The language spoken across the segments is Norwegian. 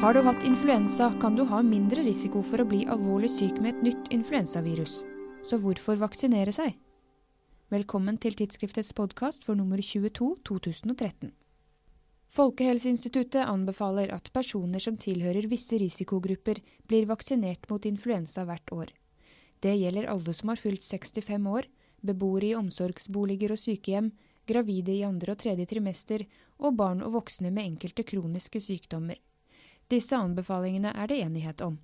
Har du hatt influensa, kan du ha mindre risiko for å bli alvorlig syk med et nytt influensavirus. Så hvorfor vaksinere seg? Velkommen til tidsskriftets podkast for nummer 22 2013. Folkehelseinstituttet anbefaler at personer som tilhører visse risikogrupper, blir vaksinert mot influensa hvert år. Det gjelder alle som har fylt 65 år, beboere i omsorgsboliger og sykehjem, gravide i andre og tredje trimester og barn og voksne med enkelte kroniske sykdommer. Disse anbefalingene er det enighet om.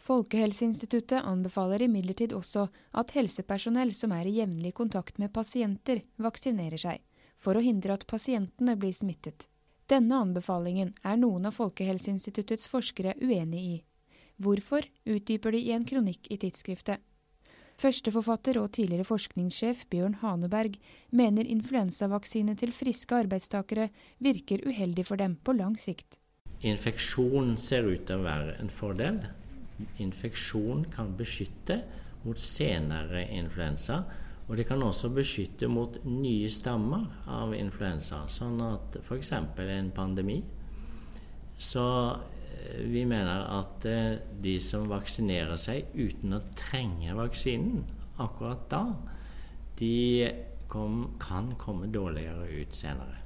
Folkehelseinstituttet anbefaler imidlertid også at helsepersonell som er i jevnlig kontakt med pasienter, vaksinerer seg, for å hindre at pasientene blir smittet. Denne anbefalingen er noen av Folkehelseinstituttets forskere uenig i. Hvorfor, utdyper de i en kronikk i tidsskriftet. Førsteforfatter og tidligere forskningssjef Bjørn Haneberg mener influensavaksine til friske arbeidstakere virker uheldig for dem på lang sikt. Infeksjon ser ut til å være en fordel. Infeksjon kan beskytte mot senere influensa og det kan også beskytte mot nye stammer av influensa, sånn at f.eks. en pandemi. Så eh, vi mener at eh, de som vaksinerer seg uten å trenge vaksinen akkurat da, de kom, kan komme dårligere ut senere.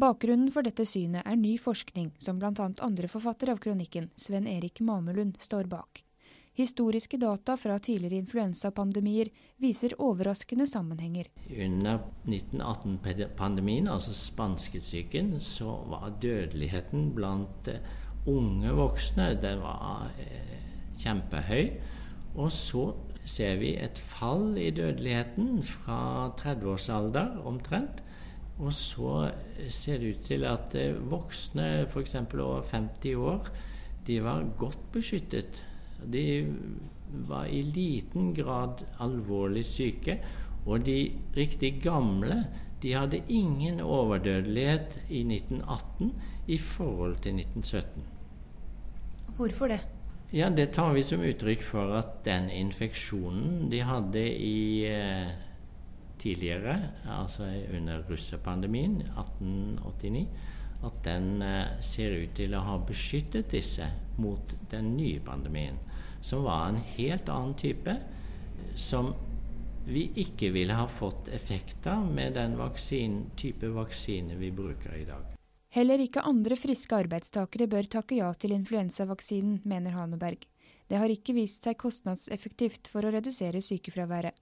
Bakgrunnen for dette synet er ny forskning som bl.a. andre forfatter av kronikken, Sven Erik Mamelund, står bak. Historiske data fra tidligere influensapandemier viser overraskende sammenhenger. Under 1918-pandemien, altså spanskesyken, så var dødeligheten blant eh, unge voksne den var eh, kjempehøy. Og så ser vi et fall i dødeligheten fra 30-årsalder omtrent. Og så ser det ut til at eh, voksne, f.eks. over 50 år, de var godt beskyttet de var i liten grad alvorlig syke. Og de riktig gamle de hadde ingen overdødelighet i 1918 i forhold til 1917. Hvorfor det? Ja, Det tar vi som uttrykk for at den infeksjonen de hadde i eh, tidligere, altså under russepandemien 1889, at den eh, ser ut til å ha beskyttet disse mot den nye pandemien som var en helt annen type, som vi ikke ville ha fått effekt av med den vaksin, type vaksine vi bruker i dag. Heller ikke andre friske arbeidstakere bør takke ja til influensavaksinen, mener Haneberg. Det har ikke vist seg kostnadseffektivt for å redusere sykefraværet.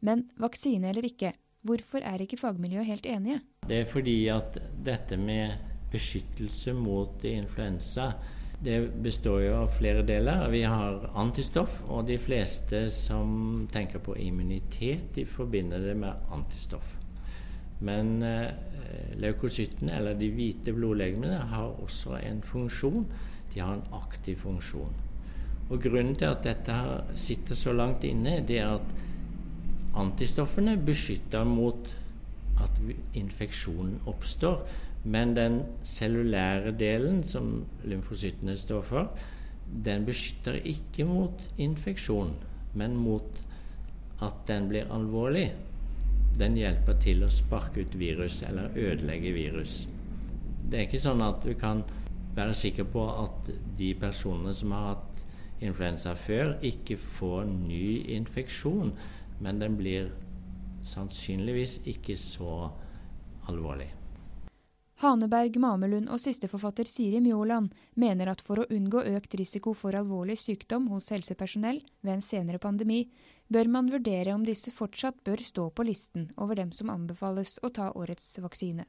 Men vaksine eller ikke, hvorfor er ikke fagmiljøet helt enige? Det er fordi at dette med beskyttelse mot influensa det består jo av flere deler. Vi har antistoff, og de fleste som tenker på immunitet, de forbinder det med antistoff. Men eh, leukocyttene, eller de hvite blodlegemene, har også en funksjon. De har en aktiv funksjon. Og Grunnen til at dette sitter så langt inne, det er at antistoffene beskytter mot at infeksjonen oppstår. Men den cellulære delen, som lymfocyttene står for, den beskytter ikke mot infeksjon, men mot at den blir alvorlig. Den hjelper til å sparke ut virus eller ødelegge virus. Det er ikke sånn at du kan være sikker på at de personene som har hatt influensa før, ikke får ny infeksjon, men den blir sannsynligvis ikke så alvorlig. Haneberg, Mamelund og sisteforfatter Siri Mjåland mener at for å unngå økt risiko for alvorlig sykdom hos helsepersonell ved en senere pandemi, bør man vurdere om disse fortsatt bør stå på listen over dem som anbefales å ta årets vaksine.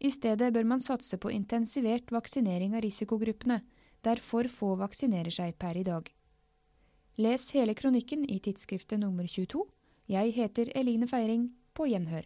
I stedet bør man satse på intensivert vaksinering av risikogruppene, der for få vaksinerer seg per i dag. Les hele kronikken i tidsskriftet nummer 22. Jeg heter Eline Feiring. På gjenhør.